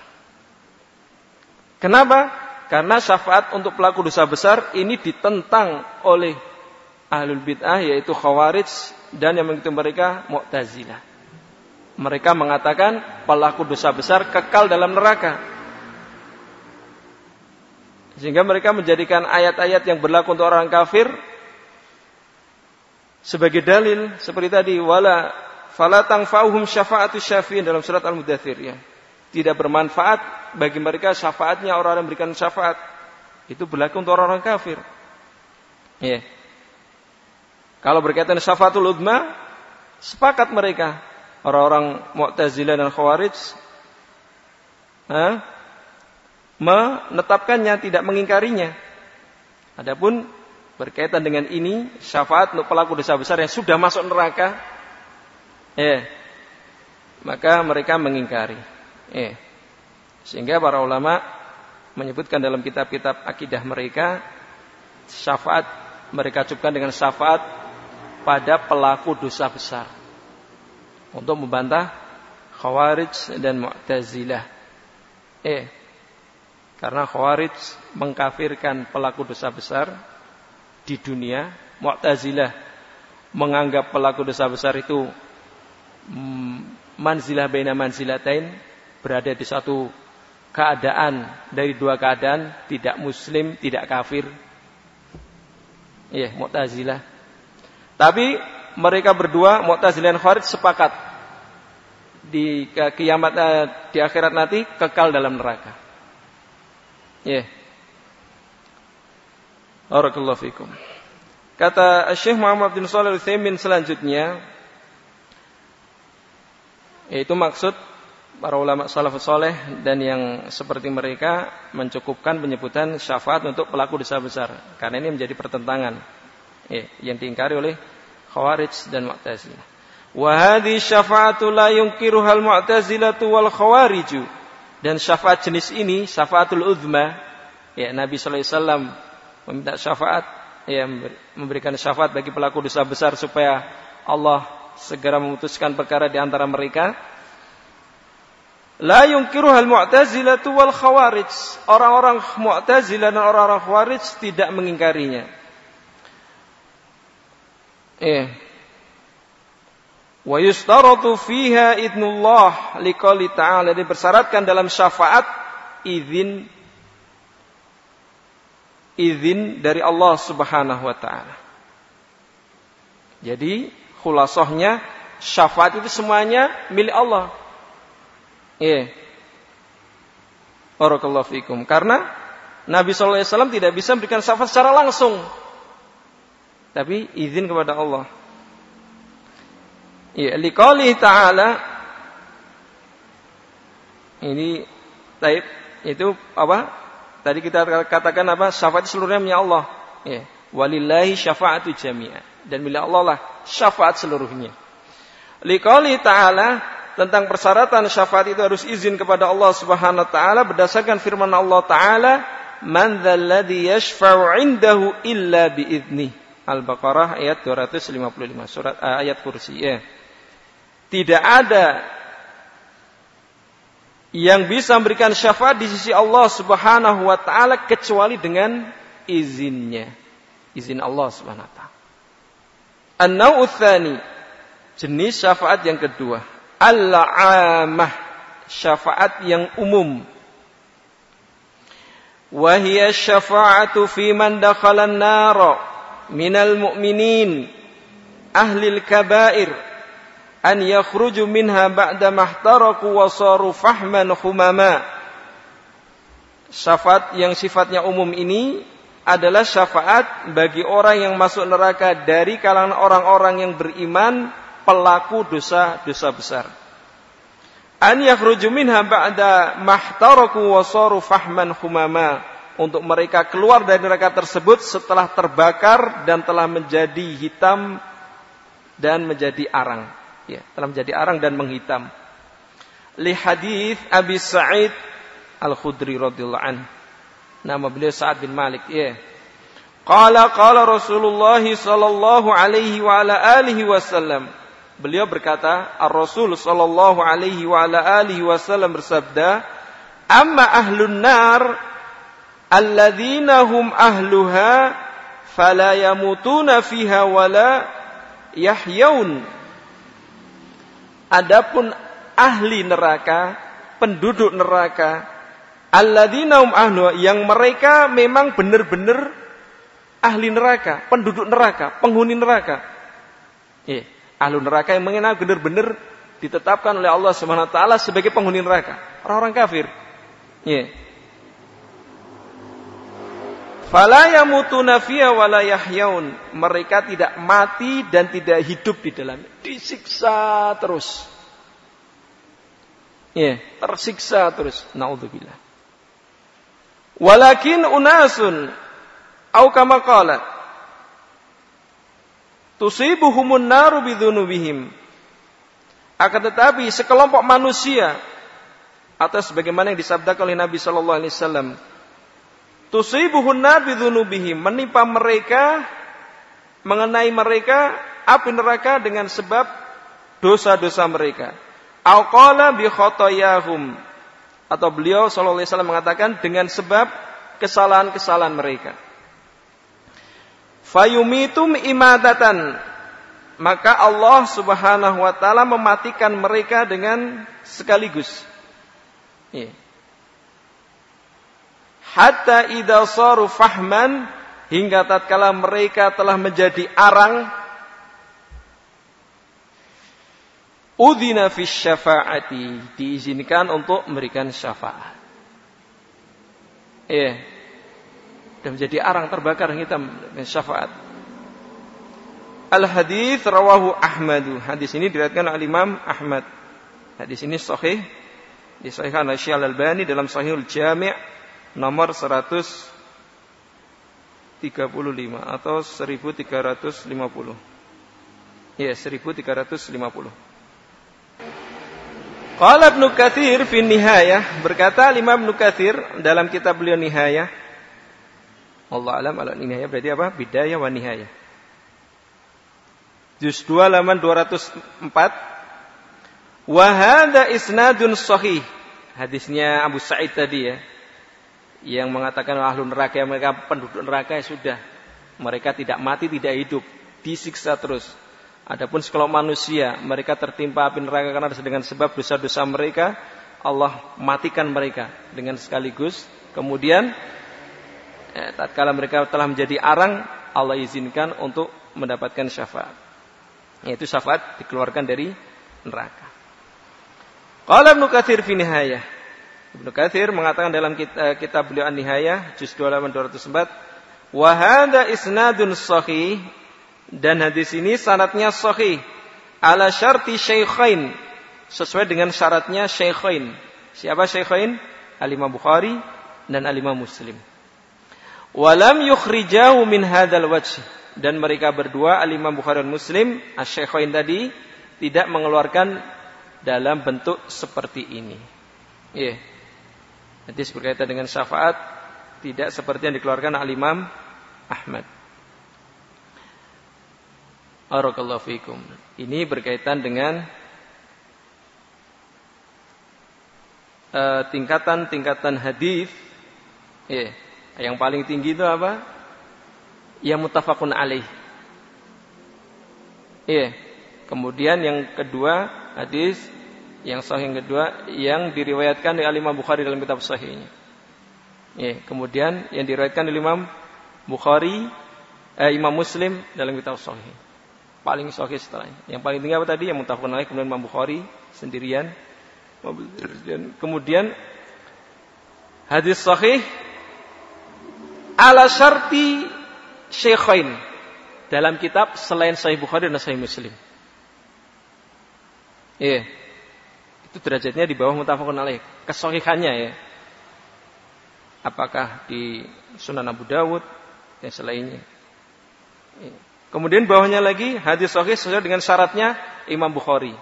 Kenapa? Karena syafaat untuk pelaku dosa besar ini ditentang oleh ahlul bid'ah yaitu khawarij dan yang mengikuti mereka mu'tazilah. Mereka mengatakan pelaku dosa besar kekal dalam neraka. Sehingga mereka menjadikan ayat-ayat yang berlaku untuk orang kafir sebagai dalil seperti tadi wala fala tangfa'uhum syafa'atu syafi'in dalam surat Al-Mudathir ya. Tidak bermanfaat bagi mereka syafaatnya orang yang memberikan syafaat. Itu berlaku untuk orang-orang kafir. Ya. Kalau berkaitan syafaatul udma, sepakat mereka orang-orang Mu'tazilah dan Khawarij ha, menetapkannya, tidak mengingkarinya. Adapun berkaitan dengan ini syafaat untuk pelaku dosa besar yang sudah masuk neraka, eh, maka mereka mengingkari. Eh, sehingga para ulama menyebutkan dalam kitab-kitab akidah mereka syafaat mereka cukupkan dengan syafaat pada pelaku dosa besar untuk membantah Khawarij dan Mu'tazilah. Eh, karena Khawarij mengkafirkan pelaku dosa besar di dunia, Mu'tazilah menganggap pelaku dosa besar itu mm, manzilah baina manzilatain berada di satu keadaan dari dua keadaan tidak muslim, tidak kafir. Iya, Mu'tazilah. Tapi mereka berdua Mu'tazilah dan Khawarij sepakat di kiamat eh, di akhirat nanti kekal dalam neraka. Ya. Yeah. Barakallahu fikum. Kata Syekh Muhammad bin Shalih Al-Utsaimin selanjutnya yaitu maksud para ulama salafus soleh dan yang seperti mereka mencukupkan penyebutan syafaat untuk pelaku dosa besar karena ini menjadi pertentangan ya, yang diingkari oleh Khawarij dan Mu'tazilah. Wa hadhi syafa'atu la yunkiruhal Mu'tazilatu wal Khawariju. Dan syafaat jenis ini, syafaatul uzma, ya Nabi sallallahu alaihi wasallam meminta syafaat ya memberikan syafaat bagi pelaku dosa besar supaya Allah segera memutuskan perkara di antara mereka. La yungkiruhal mu'tazilatu wal khawarij. Orang-orang mu'tazilah dan orang-orang khawarij tidak mengingkarinya. Iya. Wa yustaratu fiha idnullah liqali ta'ala. Dipersyaratkan dalam syafaat izin izin dari Allah Subhanahu wa taala. Jadi khulasohnya syafaat itu semuanya milik Allah. Iya. Barakallahu fikum. Karena Nabi SAW tidak bisa memberikan syafaat secara langsung. Tapi izin kepada Allah. Ya, liqali ta'ala ini taib itu apa? Tadi kita katakan apa? Syafaat seluruhnya milik Allah. Ya. Walillahi syafa'atu jami'ah. Dan milik Allah lah syafaat seluruhnya. Liqali ta'ala tentang persyaratan syafaat itu harus izin kepada Allah Subhanahu wa taala berdasarkan firman Allah taala man dzalladzi yashfa'u 'indahu illa biizni Al-Baqarah ayat 255 surat uh, ayat kursi ya. Tidak ada yang bisa memberikan syafaat di sisi Allah Subhanahu wa taala kecuali dengan izinnya. Izin Allah Subhanahu wa taala. An-nau'u jenis syafaat yang kedua al-amah syafaat yang umum wahia syafa'atu fi man dakhala an-nar minal mu'minin al-kaba'ir an yakhruju minha ba'da mahtaraku wa saru fahman khumama syafaat yang sifatnya umum ini adalah syafaat bagi orang yang masuk neraka dari kalangan orang-orang yang beriman pelaku dosa-dosa besar. An yakhruju minha ba'da mahtaraku wa saru fahman humama untuk mereka keluar dari neraka tersebut setelah terbakar dan telah menjadi hitam dan menjadi arang. Ya, telah menjadi arang dan menghitam. Li hadis Abi Sa'id Al-Khudri radhiyallahu an. Nama beliau Sa'ad bin Malik, ya. Qala qala Rasulullah sallallahu alaihi wa ala alihi wasallam Beliau berkata, Ar-Rasul sallallahu alaihi wa ala alihi wasallam bersabda, "Amma ahlun nar alladzina hum ahluha fala yamutuna fiha wala yahyaun." Adapun ahli neraka, penduduk neraka, alladzina hum yang mereka memang benar-benar ahli neraka, penduduk neraka, penghuni neraka. Yeah ahlu neraka yang mengenal benar-benar ditetapkan oleh Allah Subhanahu wa taala sebagai penghuni neraka, orang-orang kafir. Yeah. Fala. Mereka tidak mati dan tidak hidup di dalamnya. Disiksa terus. Ya, yeah, tersiksa terus. Nauzubillah. Walakin unasun au kama qala tusibuhumun naru bidzunubihim. Akan tetapi sekelompok manusia atas bagaimana yang disabdakan oleh Nabi sallallahu alaihi wasallam tusibuhun nar bidzunubihim menimpa mereka mengenai mereka api neraka dengan sebab dosa-dosa mereka. Au qala bi khotoyahum atau beliau sallallahu alaihi wasallam mengatakan dengan sebab kesalahan-kesalahan mereka. Fayumitum imadatan. Maka Allah subhanahu wa ta'ala mematikan mereka dengan sekaligus. Ya. Hatta idha saru fahman. Hingga tatkala mereka telah menjadi arang. Udina fi syafaati. Diizinkan untuk memberikan syafaat. Iya dan menjadi arang terbakar hitam dengan syafaat. Al hadis rawahu Ahmadu. Hadis ini diriwayatkan oleh Imam Ahmad. Hadis ini sahih disahihkan oleh Syekh Al-Albani dalam Sahihul Jami' nomor 135 atau 1350. Ya, 1350. Qala Ibnu Katsir fi Nihayah berkata Imam Ibnu Katsir dalam kitab beliau Nihayah Allah alam ala nihaya berarti apa? Bidayah wa nihaya. Juz 2 halaman 204. Wa hadha isnadun sahih. Hadisnya Abu Sa'id tadi ya. Yang mengatakan ahlu neraka yang mereka penduduk neraka ya sudah. Mereka tidak mati, tidak hidup. Disiksa terus. Adapun sekelompok manusia, mereka tertimpa api neraka karena dengan sebab dosa-dosa mereka, Allah matikan mereka dengan sekaligus. Kemudian ya, tatkala mereka telah menjadi arang Allah izinkan untuk mendapatkan syafaat Yaitu syafaat dikeluarkan dari neraka. Qala Ibnu Katsir fi. Ibnu Katsir mengatakan dalam eh, kitab beliau An-Nihayah juz 2 halaman 204, "Wa hadza isnadun sahih" dan hadis ini sanatnya sahih ala syarti syaikhain sesuai dengan syaratnya syaikhain. Siapa syaikhain? Al-Imam Bukhari dan Al-Imam Muslim. Walam yukhrijahu min hadzal wajh dan mereka berdua Al-Imam Bukhari dan Muslim asy-syaikhain tadi tidak mengeluarkan dalam bentuk seperti ini. Yeah. Hadis berkaitan dengan syafaat tidak seperti yang dikeluarkan Al-Imam Ahmad. Barakallahu fikum. Ini berkaitan dengan uh, tingkatan-tingkatan hadis. Yeah. Yang paling tinggi itu apa? Yang mutafakun alaih. Iya. Kemudian yang kedua hadis yang sahih yang kedua yang diriwayatkan oleh Imam Bukhari dalam kitab sahihnya. Ya, kemudian yang diriwayatkan oleh Imam Bukhari eh, Imam Muslim dalam kitab sahih. Paling sahih setelahnya. Yang paling tinggi apa tadi? Yang mutafaqun alaih kemudian Imam Bukhari sendirian. Kemudian hadis sahih ala syarti syekhain dalam kitab selain Sahih Bukhari dan Sahih Muslim. Iya. Yeah itu derajatnya di bawah mutafakun alaih. Kesohihannya ya. Apakah di Sunan Abu Dawud dan selainnya. Kemudian bawahnya lagi hadis sahih sesuai dengan syaratnya Imam Bukhari.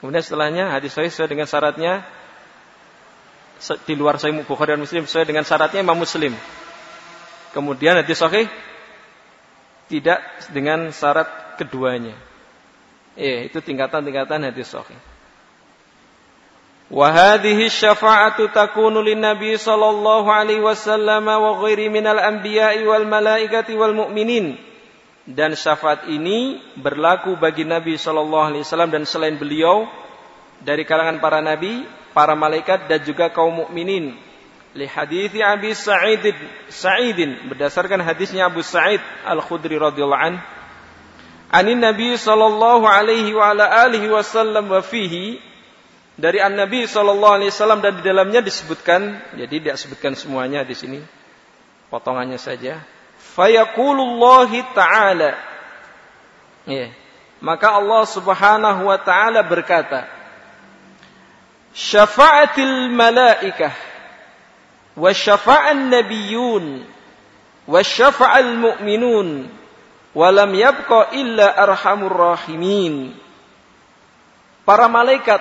Kemudian setelahnya hadis sahih sesuai dengan syaratnya di luar Sahih Bukhari dan Muslim sesuai dengan syaratnya Imam Muslim. Kemudian hadis sahih tidak dengan syarat keduanya. Eh, itu tingkatan-tingkatan hadis sahih. Wa hadhihi syafa'atu takunu lin nabi sallallahu alaihi wasallam wa ghairi minal anbiya'i wal malaikati wal mu'minin. Dan syafaat ini berlaku bagi Nabi sallallahu alaihi wasallam dan selain beliau dari kalangan para nabi, para malaikat dan juga kaum mukminin. Li hadithi Abi Sa'id Sa'idin berdasarkan hadisnya Abu Sa'id Al-Khudri radhiyallahu anhu anin Nabi sallallahu alaihi wa ala alihi wasallam wa fihi dari an Nabi sallallahu alaihi wasallam dan di dalamnya disebutkan jadi tidak sebutkan semuanya di sini potongannya saja. Fayaqulullahi taala. Ya maka Allah Subhanahu wa taala berkata syafa'atil malaikah wa syafa'an nabiyyun wa syafa'al mu'minun Walam yabqa illa arhamur rahimin. Para malaikat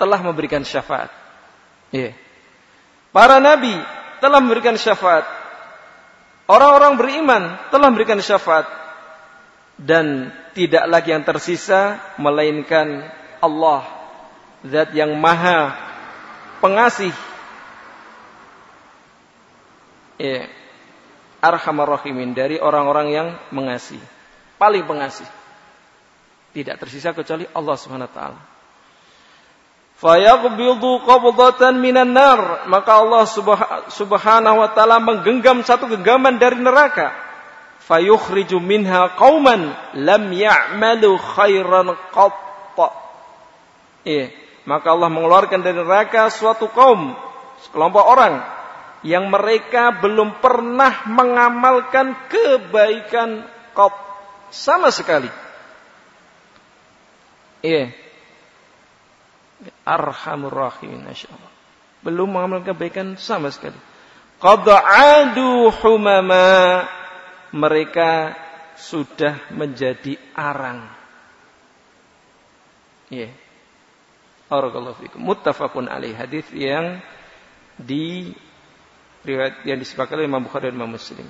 telah memberikan syafaat. Yeah. Para nabi telah memberikan syafaat. Orang-orang beriman telah memberikan syafaat. Dan tidak lagi yang tersisa melainkan Allah. Zat yang maha pengasih. Yeah arhamar rahimin dari orang-orang yang mengasihi. Paling pengasih. Tidak tersisa kecuali Allah Subhanahu wa taala. Fayaqbidu qabdatan minan nar, maka Allah Subhanahu wa taala menggenggam satu genggaman dari neraka. Fayukhriju minha qauman lam ya'malu khairan qatta. Iya, maka Allah mengeluarkan dari neraka suatu kaum, sekelompok orang yang mereka belum pernah mengamalkan kebaikan kop sama sekali. Iya. Arhamur rahimin insyaallah. Belum mengamalkan kebaikan sama sekali. Qad adu humama mereka sudah menjadi arang. Iya. Barakallahu fikum. Muttafaqun alaih hadis yang di riwayat yang disepakati oleh Imam Bukhari dan Imam Muslim.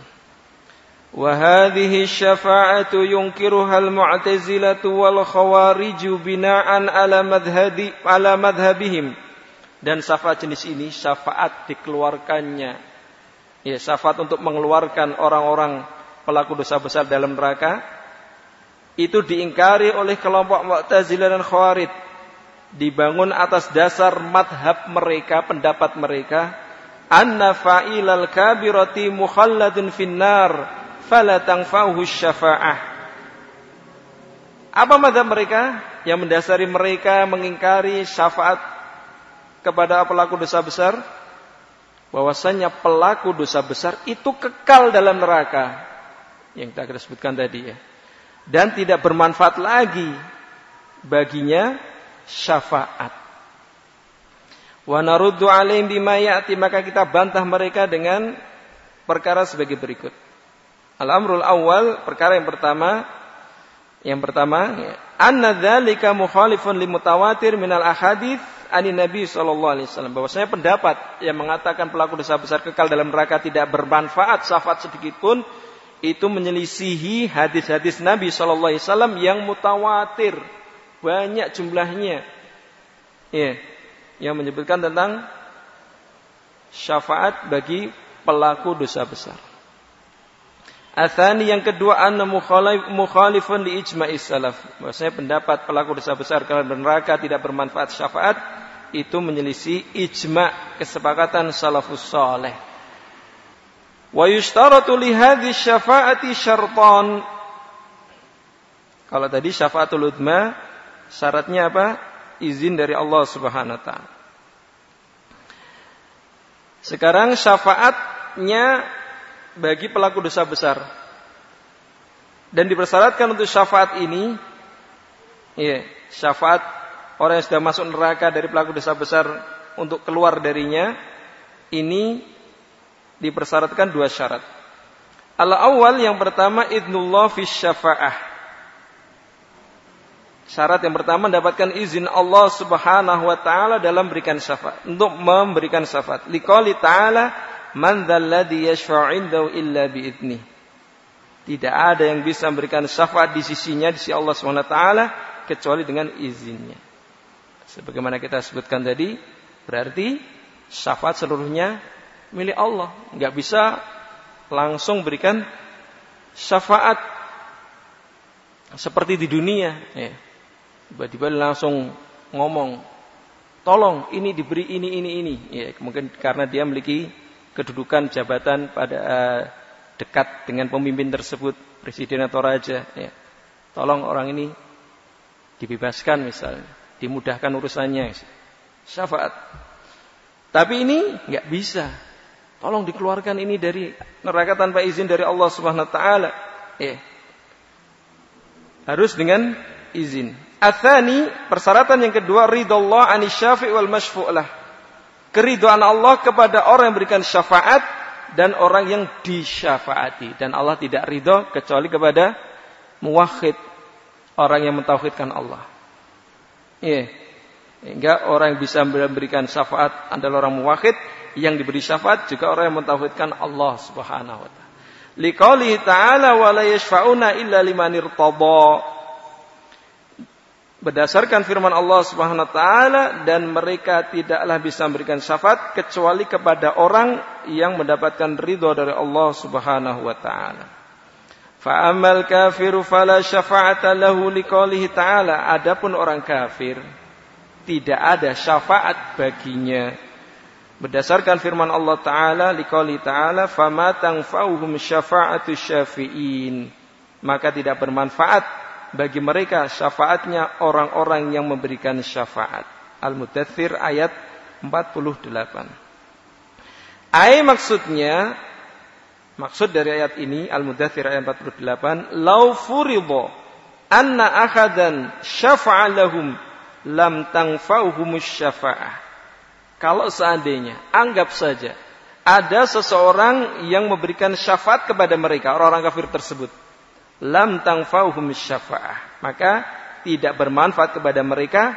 Wa hadhihi syafa'atu yunkiruha al-mu'tazilatu wal khawariju bina'an ala madhhabi ala madhhabihim. Dan syafaat jenis ini syafaat dikeluarkannya ya syafaat untuk mengeluarkan orang-orang pelaku dosa besar dalam neraka itu diingkari oleh kelompok Mu'tazilah dan Khawarij dibangun atas dasar madhab mereka, pendapat mereka anna fa'ilal kabirati mukhalladun finnar fala tanfa'uhu syafa'ah Apa madhab mereka? Yang mendasari mereka mengingkari syafaat kepada pelaku dosa besar? Bahwasanya pelaku dosa besar itu kekal dalam neraka. Yang kita sebutkan tadi ya. Dan tidak bermanfaat lagi baginya syafaat. Wa naruddu alaihim bima ya'ti maka kita bantah mereka dengan perkara sebagai berikut. Al-amrul awal, perkara yang pertama, yang pertama, ya, anna dzalika mukhalifun limutawatir minal ahadits ani Nabi sallallahu alaihi wasallam. Bahwasanya pendapat yang mengatakan pelaku dosa besar kekal dalam neraka tidak bermanfaat syafaat sedikit pun itu menyelisihi hadis-hadis Nabi sallallahu alaihi wasallam yang mutawatir. Banyak jumlahnya. Ya, yang menyebutkan tentang syafaat bagi pelaku dosa besar. Athani yang kedua anna mukhalifun li ijma'is salaf. Maksudnya pendapat pelaku dosa besar kalau neraka tidak bermanfaat syafaat itu menyelisih ijma' kesepakatan salafus saleh. Wa yushtaratu li hadhihi syafa'ati syartan. Kalau tadi syafaatul udma syaratnya apa? Izin dari Allah Subhanahu wa taala. Sekarang syafaatnya bagi pelaku dosa besar. Dan dipersyaratkan untuk syafaat ini, ya, syafaat orang yang sudah masuk neraka dari pelaku dosa besar untuk keluar darinya, ini dipersyaratkan dua syarat. Al awal yang pertama idnullah fi syafa'ah. Syarat yang pertama mendapatkan izin Allah Subhanahu wa taala dalam berikan syafaat, untuk memberikan syafaat. Liqali ta'ala Man dzalladzi yashfa'u illa biidnih. Tidak ada yang bisa memberikan syafaat di sisinya di sisi Allah SWT kecuali dengan izinnya. Sebagaimana kita sebutkan tadi, berarti syafaat seluruhnya milik Allah. Nggak bisa langsung berikan syafaat seperti di dunia. Ya. Tiba-tiba langsung ngomong, tolong ini diberi ini ini ini. Ya, mungkin karena dia memiliki kedudukan jabatan pada uh, dekat dengan pemimpin tersebut, presiden atau raja. Ya. Tolong orang ini dibebaskan misalnya, dimudahkan urusannya, syafaat. Tapi ini nggak bisa. Tolong dikeluarkan ini dari neraka tanpa izin dari Allah Subhanahu Wa Taala. Ya. Harus dengan izin. Athani, persyaratan yang kedua, ridallah anisyafi wal masyfu'lah keriduan Allah kepada orang yang berikan syafaat dan orang yang disyafaati dan Allah tidak ridho kecuali kepada muwahhid orang yang mentauhidkan Allah. Iya. Hingga orang yang bisa memberikan syafaat adalah orang muwahhid yang diberi syafaat juga orang yang mentauhidkan Allah Subhanahu wa taala. Liqaulihi ta'ala wa la yashfa'una illa liman irtada berdasarkan firman Allah Subhanahu wa taala dan mereka tidaklah bisa memberikan syafaat kecuali kepada orang yang mendapatkan ridho dari Allah Subhanahu wa taala. Fa amal kafiru fala syafa'ata lahu liqaulihi ta'ala. Adapun orang kafir tidak ada syafaat baginya. Berdasarkan firman Allah taala liqaulihi ta'ala fama tanfa'uhum syafa'atu syafi'in. Maka tidak bermanfaat bagi mereka syafaatnya orang-orang yang memberikan syafaat. Al-Mudathir ayat 48. Ayat maksudnya maksud dari ayat ini Al-Mudathir ayat 48 lau furido anna akhadan syafa'a lahum lam tangfa'uhumus syafa'ah. Kalau seandainya anggap saja ada seseorang yang memberikan syafaat kepada mereka orang-orang kafir tersebut lam tangfauhum syafa'ah. Maka tidak bermanfaat kepada mereka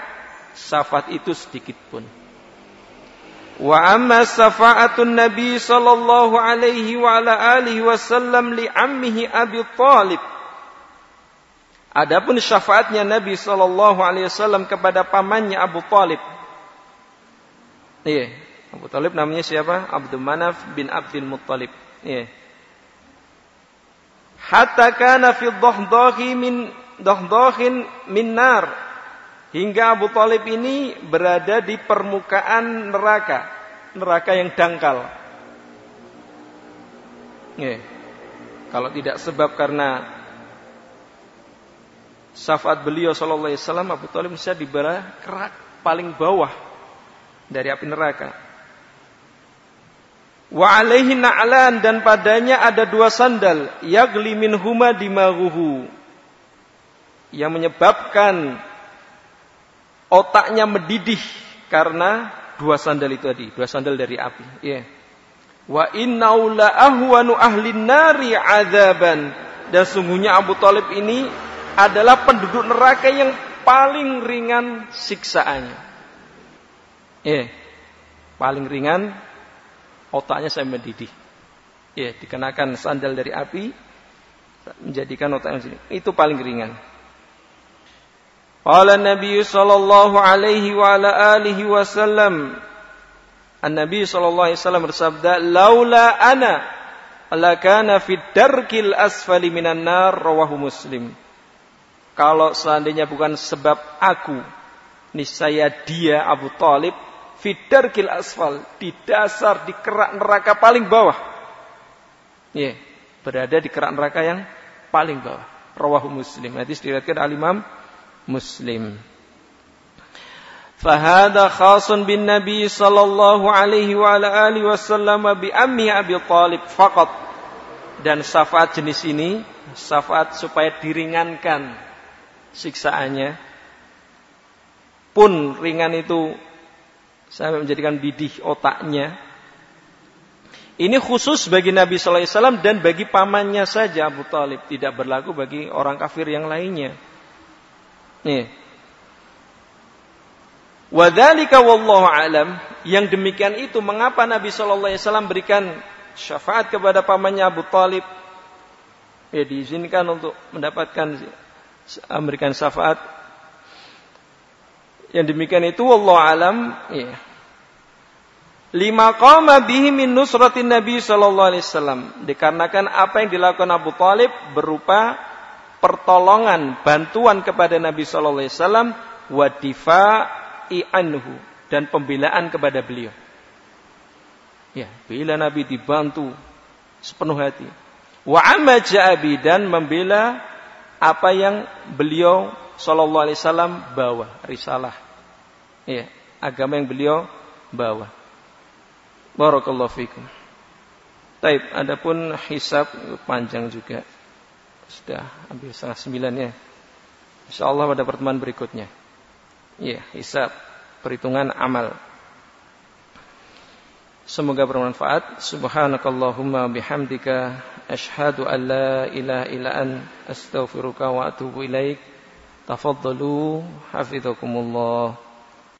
syafaat itu sedikit pun. Wa amma syafa'atun Nabi sallallahu alaihi wa ala alihi wasallam li ammihi Abi Talib. Adapun syafaatnya Nabi sallallahu alaihi wasallam kepada pamannya Abu Talib. Iya, Abu Talib namanya siapa? Abdul Manaf bin Abdul Muttalib. Iya hatta kana fi dhahdahi min dhahdahin min nar hingga Abu Talib ini berada di permukaan neraka neraka yang dangkal yeah. kalau tidak sebab karena syafaat beliau sallallahu alaihi wasallam Abu Talib bisa dibara kerak paling bawah dari api neraka. Wa alaihi na'lan dan padanya ada dua sandal yagli min huma dimaruhu yang menyebabkan otaknya mendidih karena dua sandal itu tadi, dua sandal dari api. Ya. Wa innau ahwanu ahli nari azaban. Dan sungguhnya Abu Talib ini adalah penduduk neraka yang paling ringan siksaannya. Ya. Paling ringan otaknya saya mendidih. Ya, dikenakan sandal dari api menjadikan otaknya sini. Itu paling ringan. Qala Nabi sallallahu alaihi wa ala alihi wasallam An-Nabi sallallahu alaihi wasallam bersabda, "Laula ana lakana fid darkil asfali minan nar." Rawahu Muslim. Kalau seandainya bukan sebab aku, niscaya dia Abu Talib darkil asfal di dasar di kerak neraka paling bawah. Ya, yeah, berada di kerak neraka yang paling bawah. Rawahu Muslim. Hadis diriwayatkan Al Imam Muslim. Fahada khasun bin Nabi sallallahu alaihi wa ala alihi wasallam bi ammi Abi Talib faqat. Dan syafaat jenis ini syafaat supaya diringankan siksaannya pun ringan itu sampai menjadikan didih otaknya. Ini khusus bagi Nabi Sallallahu Alaihi Wasallam dan bagi pamannya saja Abu Talib, tidak berlaku bagi orang kafir yang lainnya. Nih. Wadhalika wallahu alam. Yang demikian itu mengapa Nabi Shallallahu Alaihi Wasallam berikan syafaat kepada pamannya Abu Talib? Ya diizinkan untuk mendapatkan memberikan syafaat. Yang demikian itu wallahu alam. Ya. Lima qama bihi min nusratin Nabi sallallahu alaihi wasallam. Dikarenakan apa yang dilakukan Abu Talib berupa pertolongan, bantuan kepada Nabi Shallallahu Alaihi Wasallam, wadifa'i anhu dan pembelaan kepada beliau. Ya, bila Nabi dibantu sepenuh hati. Wa amma ja'abi dan membela apa yang beliau Shallallahu Alaihi Wasallam bawa, risalah. Ya, agama yang beliau bawa. Barakallahu fikum. Taib, adapun hisab panjang juga. Sudah hampir setengah sembilan ya. Insya Allah pada pertemuan berikutnya. Ya, hisab perhitungan amal. Semoga bermanfaat. Subhanakallahumma bihamdika asyhadu an la ilaha illa an astaghfiruka wa atubu ilaik. تفضلوا حفظكم الله.